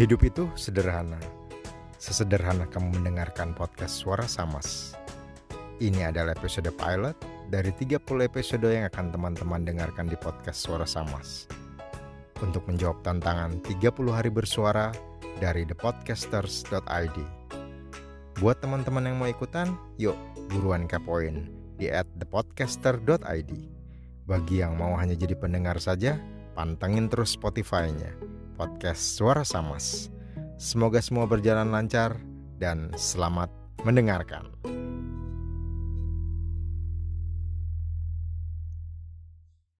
Hidup itu sederhana. Sesederhana kamu mendengarkan podcast Suara Samas. Ini adalah episode pilot dari 30 episode yang akan teman-teman dengarkan di podcast Suara Samas. Untuk menjawab tantangan 30 hari bersuara dari thepodcasters.id. Buat teman-teman yang mau ikutan, yuk buruan kepoin di at thepodcaster.id. Bagi yang mau hanya jadi pendengar saja, pantengin terus Spotify-nya podcast Suara Samas. Semoga semua berjalan lancar dan selamat mendengarkan.